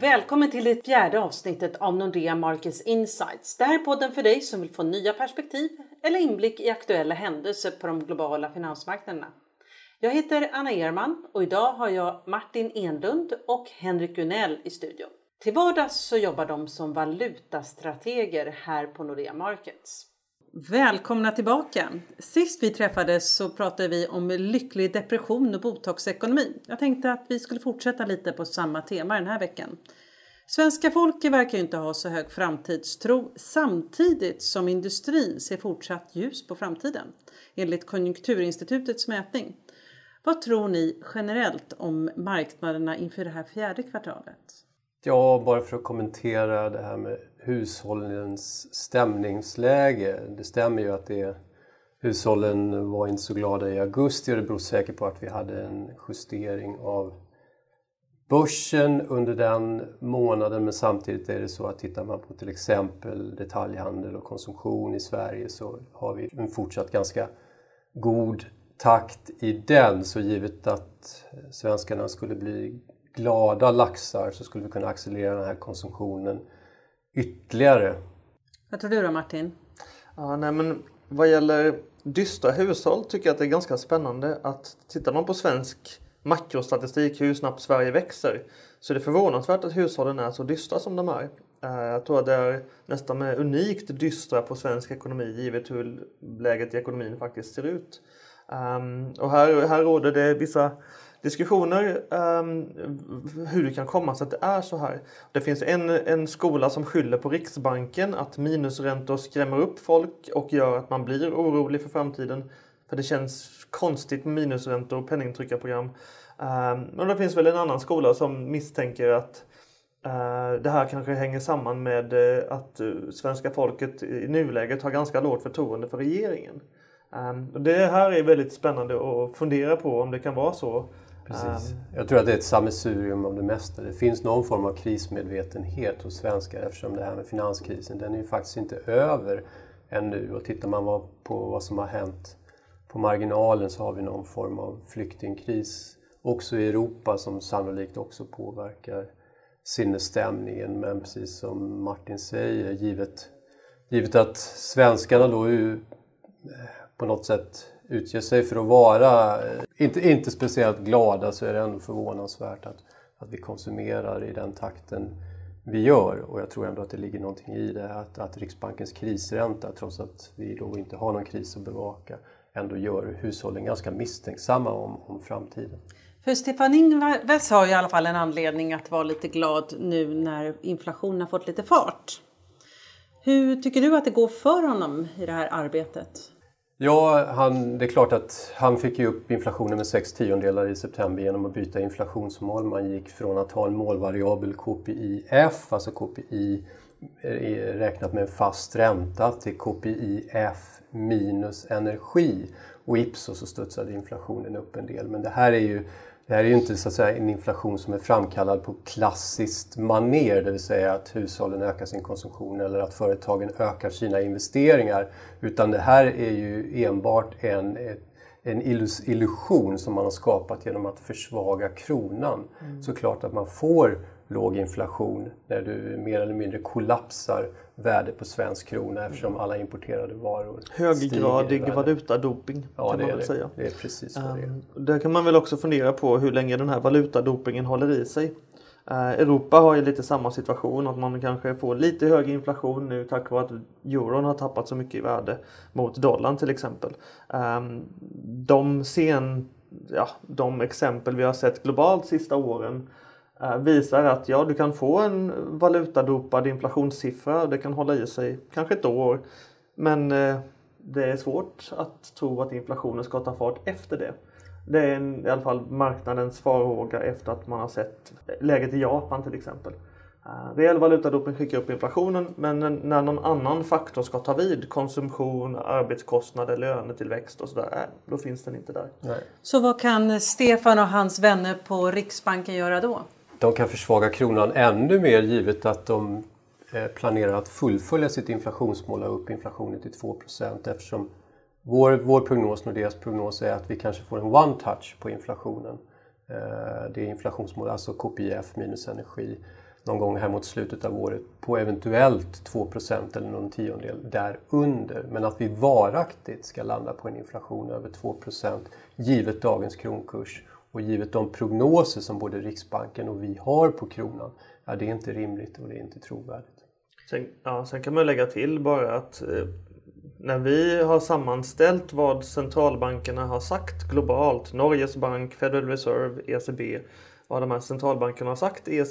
Välkommen till det fjärde avsnittet av Nordea Markets Insights. Det här är podden för dig som vill få nya perspektiv eller inblick i aktuella händelser på de globala finansmarknaderna. Jag heter Anna Erman och idag har jag Martin Enlund och Henrik Gunell i studion. Till vardags så jobbar de som valutastrateger här på Nordea Markets. Välkomna tillbaka! Sist vi träffades så pratade vi om lycklig depression och botoxekonomi. Jag tänkte att vi skulle fortsätta lite på samma tema den här veckan. Svenska folket verkar ju inte ha så hög framtidstro samtidigt som industrin ser fortsatt ljus på framtiden enligt Konjunkturinstitutets mätning. Vad tror ni generellt om marknaderna inför det här fjärde kvartalet? Ja, bara för att kommentera det här med hushållens stämningsläge. Det stämmer ju att det, hushållen var inte så glada i augusti och det beror säkert på att vi hade en justering av börsen under den månaden men samtidigt är det så att tittar man på till exempel detaljhandel och konsumtion i Sverige så har vi en fortsatt ganska god takt i den så givet att svenskarna skulle bli glada laxar så skulle vi kunna accelerera den här konsumtionen ytterligare. Vad tror du då Martin? Ja, nej, men vad gäller dystra hushåll tycker jag att det är ganska spännande att tittar man på svensk makrostatistik hur snabbt Sverige växer så är det förvånansvärt att hushållen är så dystra som de är. Eh, jag tror att det är nästan unikt dystra på svensk ekonomi givet hur läget i ekonomin faktiskt ser ut. Ehm, och här, här råder det vissa diskussioner um, hur det kan komma sig att det är så här. Det finns en, en skola som skyller på Riksbanken att minusräntor skrämmer upp folk och gör att man blir orolig för framtiden. För det känns konstigt med minusräntor och penningtryckarprogram. Um, ehm, det finns väl en annan skola som misstänker att uh, det här kanske hänger samman med uh, att uh, svenska folket i nuläget har ganska lågt förtroende för regeringen. Um, det här är väldigt spännande att fundera på om det kan vara så. Precis. Ehm. Jag tror att det är ett sammelsurium av det mesta. Det finns någon form av krismedvetenhet hos svenskar eftersom det här med finanskrisen, den är ju faktiskt inte över ännu. Och tittar man på vad som har hänt på marginalen så har vi någon form av flyktingkris också i Europa som sannolikt också påverkar sinnesstämningen. Men precis som Martin säger, givet, givet att svenskarna då är eh, på något sätt utger sig för att vara eh, inte, inte speciellt glada så alltså är det ändå förvånansvärt att, att vi konsumerar i den takten vi gör och jag tror ändå att det ligger någonting i det att, att Riksbankens krisränta trots att vi då inte har någon kris att bevaka ändå gör hushållen ganska misstänksamma om, om framtiden. För Stefan Ingves har ju i alla fall en anledning att vara lite glad nu när inflationen har fått lite fart. Hur tycker du att det går för honom i det här arbetet? Ja, han, det är klart att han fick ju upp inflationen med 6 tiondelar i september genom att byta inflationsmål. Man gick från att ha en målvariabel KPIF, alltså KPI eh, räknat med en fast ränta, till KPIF minus energi. Och ipso så studsade inflationen upp en del. Men det här är ju det här är ju inte så att säga, en inflation som är framkallad på klassiskt maner, det vill säga att hushållen ökar sin konsumtion eller att företagen ökar sina investeringar. Utan det här är ju enbart en, en illusion som man har skapat genom att försvaga kronan. Mm. Såklart att man får låg inflation när du mer eller mindre kollapsar värdet på svensk krona eftersom alla importerade varor Höggradig valutadoping ja, kan man väl det. säga. Det är precis vad det är. Um, där kan man väl också fundera på hur länge den här valutadopingen håller i sig. Uh, Europa har ju lite samma situation att man kanske får lite högre inflation nu tack vare att euron har tappat så mycket i värde mot dollarn till exempel. Um, de, sen, ja, de exempel vi har sett globalt sista åren visar att ja, du kan få en valutadopad inflationssiffra. Det kan hålla i sig kanske ett år. Men eh, det är svårt att tro att inflationen ska ta fart efter det. Det är en, i alla fall marknadens farhåga efter att man har sett läget i Japan till exempel. Uh, reell valutadoping skickar upp inflationen men när någon annan faktor ska ta vid, konsumtion, arbetskostnader, lönetillväxt och sådär, då finns den inte där. Nej. Så vad kan Stefan och hans vänner på Riksbanken göra då? De kan försvaga kronan ännu mer givet att de eh, planerar att fullfölja sitt inflationsmål och upp inflationen till 2% eftersom vår, vår prognos och deras prognos är att vi kanske får en one-touch på inflationen. Eh, det är inflationsmål, alltså KPIF minus energi. någon gång här mot slutet av året på eventuellt 2% eller någon tiondel därunder. Men att vi varaktigt ska landa på en inflation över 2% givet dagens kronkurs och givet de prognoser som både Riksbanken och vi har på kronan, ja, det är inte rimligt och det är inte trovärdigt. Sen, ja, sen kan man lägga till bara att eh, när vi har sammanställt vad centralbankerna har sagt globalt, Norges bank, Federal Reserve, ECB, vad de här centralbankerna har sagt i, eh,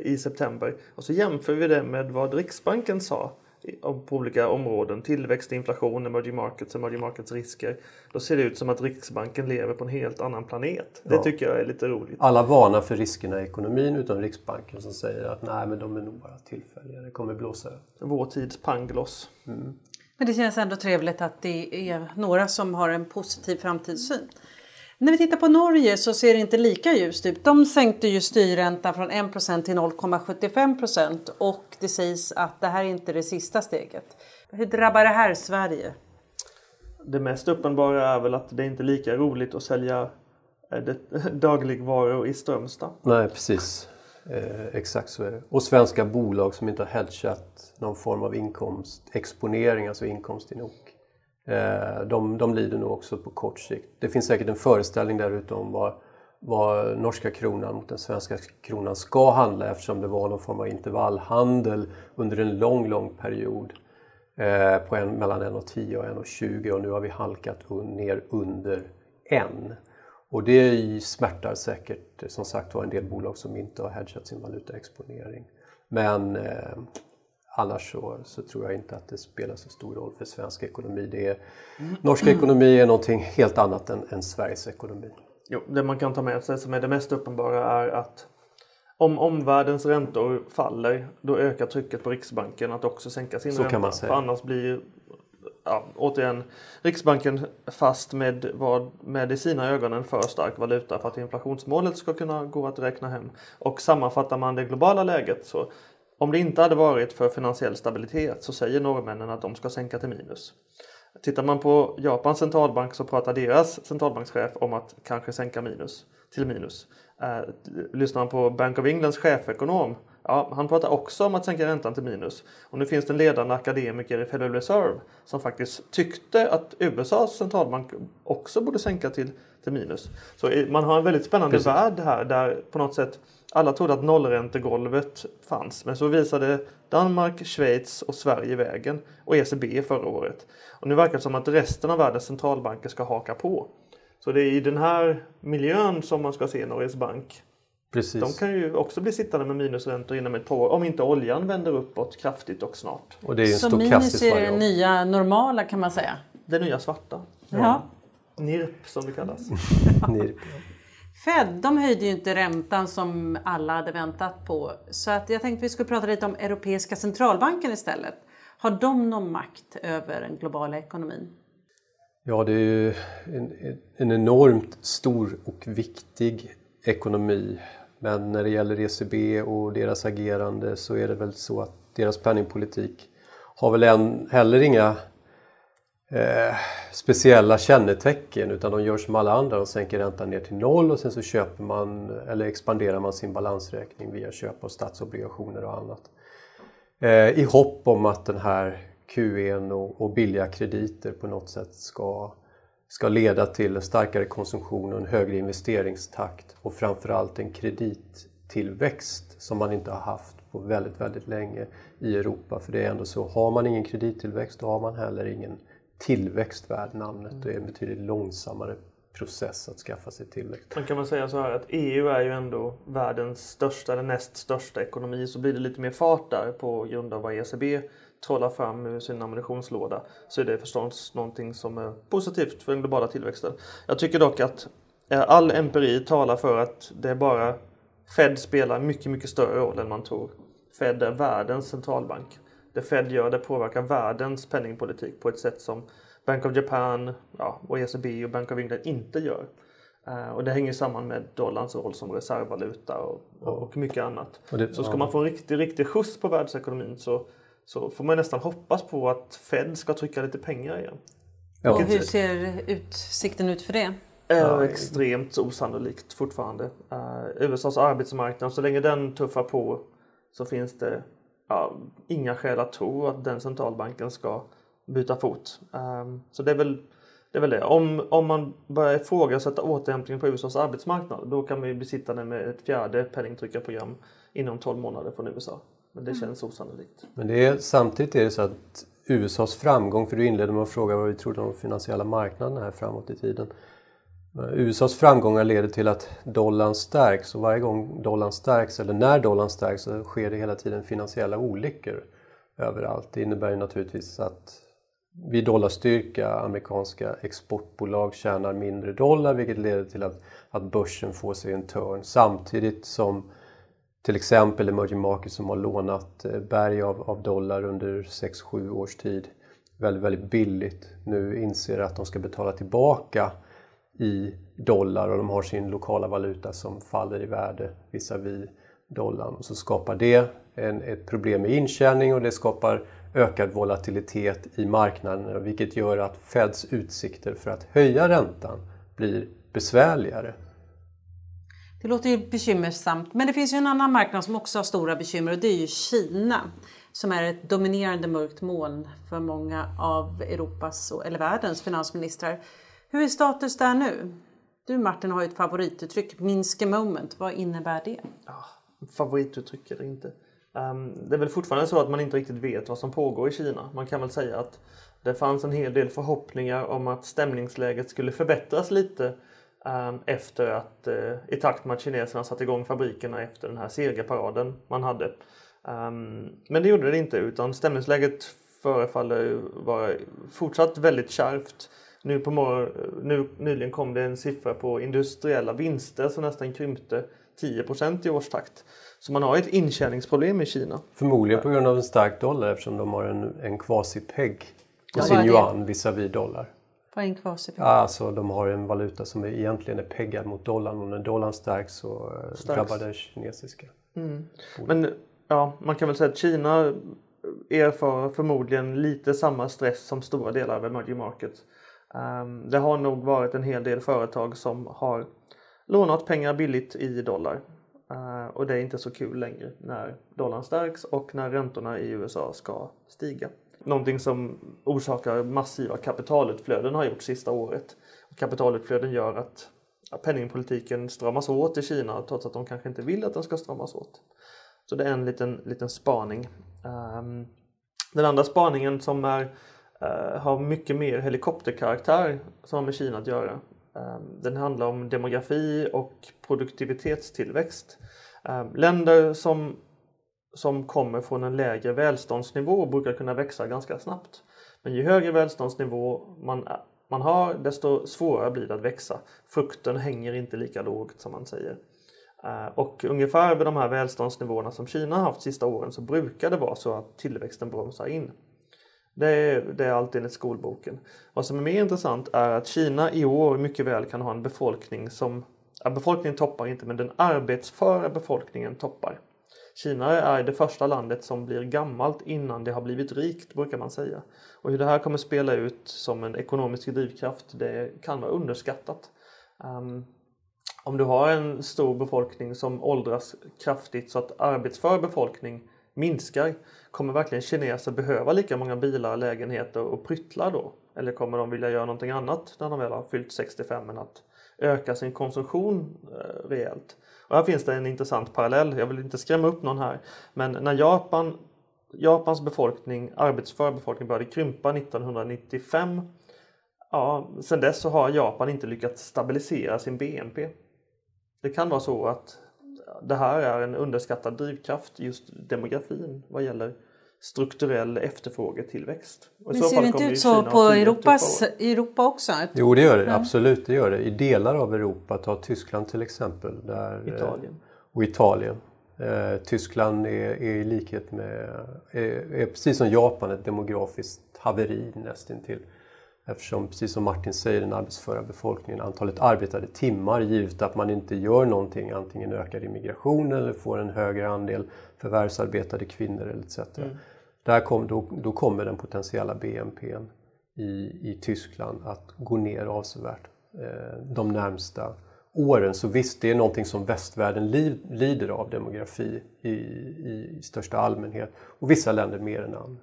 i september och så jämför vi det med vad Riksbanken sa på olika områden, tillväxt, inflation, emerging markets, emerging markets risker. Då ser det ut som att Riksbanken lever på en helt annan planet. Det ja. tycker jag är lite roligt. Alla varnar för riskerna i ekonomin utom Riksbanken som säger att nej men de är nog bara tillfälliga, det kommer blåsa över. Vår tids pangloss. Mm. Men det känns ändå trevligt att det är några som har en positiv framtidssyn. När vi tittar på Norge så ser det inte lika ljust ut. De sänkte ju styrräntan från 1% till 0,75% och det sägs att det här är inte det sista steget. Hur drabbar det här Sverige? Det mest uppenbara är väl att det inte är lika roligt att sälja eh, dagligvaror i Strömstad. Nej, precis. Eh, exakt så är det. Och svenska bolag som inte har hedgat någon form av inkomstexponering, alltså inkomst i NOK. Eh, de, de lider nog också på kort sikt. Det finns säkert en föreställning där ute om vad, vad norska kronan mot den svenska kronan ska handla eftersom det var någon form av intervallhandel under en lång, lång period eh, på en, mellan 1,10 och 1,20 och nu har vi halkat ner under 1. Och det smärtar säkert som sagt var en del bolag som inte har hedgat sin valutaexponering. Men eh, annars så, så, tror jag inte att det spelar så stor roll för svensk ekonomi. Det är, norsk ekonomi är någonting helt annat än, än Sveriges ekonomi. Jo, det man kan ta med sig som är det mest uppenbara är att om omvärldens räntor faller då ökar trycket på Riksbanken att också sänka sin så ränta. Kan man säga. För annars blir ja, återigen Riksbanken fast med vad med i sina ögon en för stark valuta för att inflationsmålet ska kunna gå att räkna hem. Och sammanfattar man det globala läget så om det inte hade varit för finansiell stabilitet så säger norrmännen att de ska sänka till minus. Tittar man på Japans centralbank så pratar deras centralbankschef om att kanske sänka minus till minus. Eh, lyssnar man på Bank of Englands chefekonom Ja, han pratar också om att sänka räntan till minus. Och nu finns det en ledande akademiker i Federal Reserve som faktiskt tyckte att USAs centralbank också borde sänka till, till minus. Så man har en väldigt spännande Precis. värld här där på något sätt alla trodde att nollräntegolvet fanns. Men så visade Danmark, Schweiz och Sverige vägen och ECB förra året. Och nu verkar det som att resten av världens centralbanker ska haka på. Så det är i den här miljön som man ska se Norges bank Precis. De kan ju också bli sittande med minusräntor inom ett par år om inte oljan vänder uppåt kraftigt och snart. Och det är en Så minus är det nya normala kan man säga? Det nya svarta. Ja. NIRP som det kallas. NIRP. Fed de höjde ju inte räntan som alla hade väntat på. Så att jag tänkte vi skulle prata lite om Europeiska centralbanken istället. Har de någon makt över den globala ekonomin? Ja, det är ju en, en enormt stor och viktig ekonomi men när det gäller ECB och deras agerande så är det väl så att deras penningpolitik har väl än, heller inga eh, speciella kännetecken utan de gör som alla andra, de sänker räntan ner till noll och sen så köper man eller expanderar man sin balansräkning via köp av statsobligationer och annat. Eh, I hopp om att den här QE'n och, och billiga krediter på något sätt ska ska leda till en starkare konsumtion och en högre investeringstakt och framförallt en kredittillväxt som man inte har haft på väldigt, väldigt länge i Europa. För det är ändå så, har man ingen kredittillväxt då har man heller ingen tillväxt värd namnet. Det är en betydligt långsammare process att skaffa sig tillväxt. Man kan väl säga så här att EU är ju ändå världens största eller näst största ekonomi så blir det lite mer fart där på grund av vad ECB trollar fram ur sin ammunitionslåda så är det förstås någonting som är positivt för den globala tillväxten. Jag tycker dock att eh, all empiri talar för att det är bara Fed spelar mycket, mycket större roll än man tror. Fed är världens centralbank. Det Fed gör det påverkar världens penningpolitik på ett sätt som Bank of Japan ja, och ECB och Bank of England inte gör. Uh, och det hänger samman med dollarns roll som reservvaluta och, och mycket annat. Och det, så ska ja. man få en riktig, riktig skjuts på världsekonomin så så får man nästan hoppas på att Fed ska trycka lite pengar igen. Ja. Och hur ser utsikten ut för det? Är extremt osannolikt fortfarande. Uh, USAs arbetsmarknad, så länge den tuffar på så finns det ja, inga skäl att tro att den centralbanken ska byta fot. Um, så det är väl det. Är väl det. Om, om man börjar ifrågasätta återhämtningen på USAs arbetsmarknad då kan vi bli sittande med ett fjärde penningtryckarprogram inom 12 månader från USA. Men det mm. känns osannolikt. Men det är, samtidigt är det så att USAs framgång, för du inledde med att fråga vad vi trodde om de finansiella marknaderna här framåt i tiden. USAs framgångar leder till att dollarn stärks och varje gång dollarn stärks eller när dollarn stärks så sker det hela tiden finansiella olyckor överallt. Det innebär ju naturligtvis att vid dollarstyrka amerikanska exportbolag tjänar mindre dollar vilket leder till att, att börsen får sig en törn samtidigt som till exempel emerging markets som har lånat eh, berg av, av dollar under 6-7 års tid väldigt, väldigt billigt nu inser att de ska betala tillbaka i dollar och de har sin lokala valuta som faller i värde visavi dollarn. Och så skapar det en, ett problem med intjäning och det skapar ökad volatilitet i marknaden vilket gör att Feds utsikter för att höja räntan blir besvärligare. Det låter ju bekymmersamt, men det finns ju en annan marknad som också har stora bekymmer och det är ju Kina som är ett dominerande mörkt moln för många av Europas eller världens finansministrar. Hur är status där nu? Du Martin har ju ett favorituttryck, minsk a moment. Vad innebär det? Ja, favorituttryck eller inte. Um, det är väl fortfarande så att man inte riktigt vet vad som pågår i Kina. Man kan väl säga att det fanns en hel del förhoppningar om att stämningsläget skulle förbättras lite um, efter att uh, i takt med att kineserna satte igång fabrikerna efter den här segerparaden man hade. Um, men det gjorde det inte utan stämningsläget förefaller vara fortsatt väldigt kärvt. Nu på morgon, nu, nyligen kom det en siffra på industriella vinster som nästan krympte 10% i årstakt. Så man har ett intjäningsproblem i Kina. Förmodligen på grund av en stark dollar eftersom de har en, en quasi-pegg på ja, sin yuan visavi dollar. Vad är en quasi-pegg? Alltså de har en valuta som egentligen är peggad mot dollarn och när dollarn stärks så eh, stärks. drabbar det kinesiska. Mm. Men ja, man kan väl säga att Kina erfar förmodligen lite samma stress som stora delar av emerging markets. Um, det har nog varit en hel del företag som har lånat pengar billigt i dollar. Eh, och det är inte så kul längre när dollarn stärks och när räntorna i USA ska stiga. Någonting som orsakar massiva kapitalutflöden har gjort sista året. Kapitalutflöden gör att penningpolitiken stramas åt i Kina trots att de kanske inte vill att den ska stramas åt. Så det är en liten, liten spaning. Ehm, den andra spaningen som är, eh, har mycket mer helikopterkaraktär som har med Kina att göra. Ehm, den handlar om demografi och produktivitetstillväxt. Ehm, länder som, som kommer från en lägre välståndsnivå brukar kunna växa ganska snabbt. Men ju högre välståndsnivå man, man har desto svårare blir det att växa. Frukten hänger inte lika lågt som man säger. Ehm, och ungefär vid de här välståndsnivåerna som Kina har haft sista åren så brukar det vara så att tillväxten bromsar in. Det är, det är allt enligt skolboken. Vad som är mer intressant är att Kina i år mycket väl kan ha en befolkning som, ja, befolkningen toppar inte men den arbetsföra befolkningen toppar. Kina är det första landet som blir gammalt innan det har blivit rikt brukar man säga. Och hur det här kommer spela ut som en ekonomisk drivkraft det kan vara underskattat. Um, om du har en stor befolkning som åldras kraftigt så att arbetsför befolkning minskar, kommer verkligen kineser behöva lika många bilar, lägenheter och pryttlar då? Eller kommer de vilja göra någonting annat när de väl har fyllt 65 än att öka sin konsumtion eh, rejält? Och här finns det en intressant parallell, jag vill inte skrämma upp någon här, men när Japan, Japans befolkning, arbetsför befolkning började krympa 1995 Ja, sen dess så har Japan inte lyckats stabilisera sin BNP. Det kan vara så att det här är en underskattad drivkraft, just demografin vad gäller strukturell efterfrågetillväxt. Men ser det inte ut så på Europas, Europa också? Jo det gör det, absolut det gör det. I delar av Europa, ta Tyskland till exempel. Där, eh, Italien. Och Italien. Eh, Tyskland är, är, i likhet med, är, är, precis som Japan ett demografiskt haveri nästintill. Eftersom, precis som Martin säger, den arbetsföra befolkningen, antalet arbetade timmar givet att man inte gör någonting, antingen ökar immigration eller får en högre andel förvärvsarbetade kvinnor etc. Mm. Där kom, då, då kommer den potentiella BNP i, i Tyskland att gå ner avsevärt eh, de närmsta åren. Så visst, det är någonting som västvärlden li, lider av, demografi i, i, i största allmänhet. Och vissa länder mer än andra.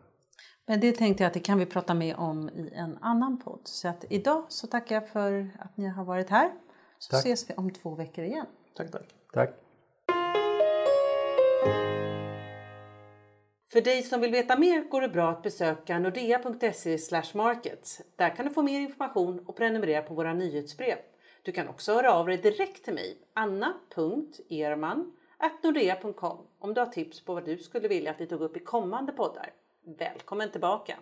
Men det tänkte jag att det kan vi prata mer om i en annan podd. Så att idag så tackar jag för att ni har varit här. Så Tack. ses vi om två veckor igen. Tack, tack. Tack. För dig som vill veta mer går det bra att besöka nordea.se markets. Där kan du få mer information och prenumerera på våra nyhetsbrev. Du kan också höra av dig direkt till mig, anna.erman.nordea.com om du har tips på vad du skulle vilja att vi tog upp i kommande poddar. Välkommen tillbaka!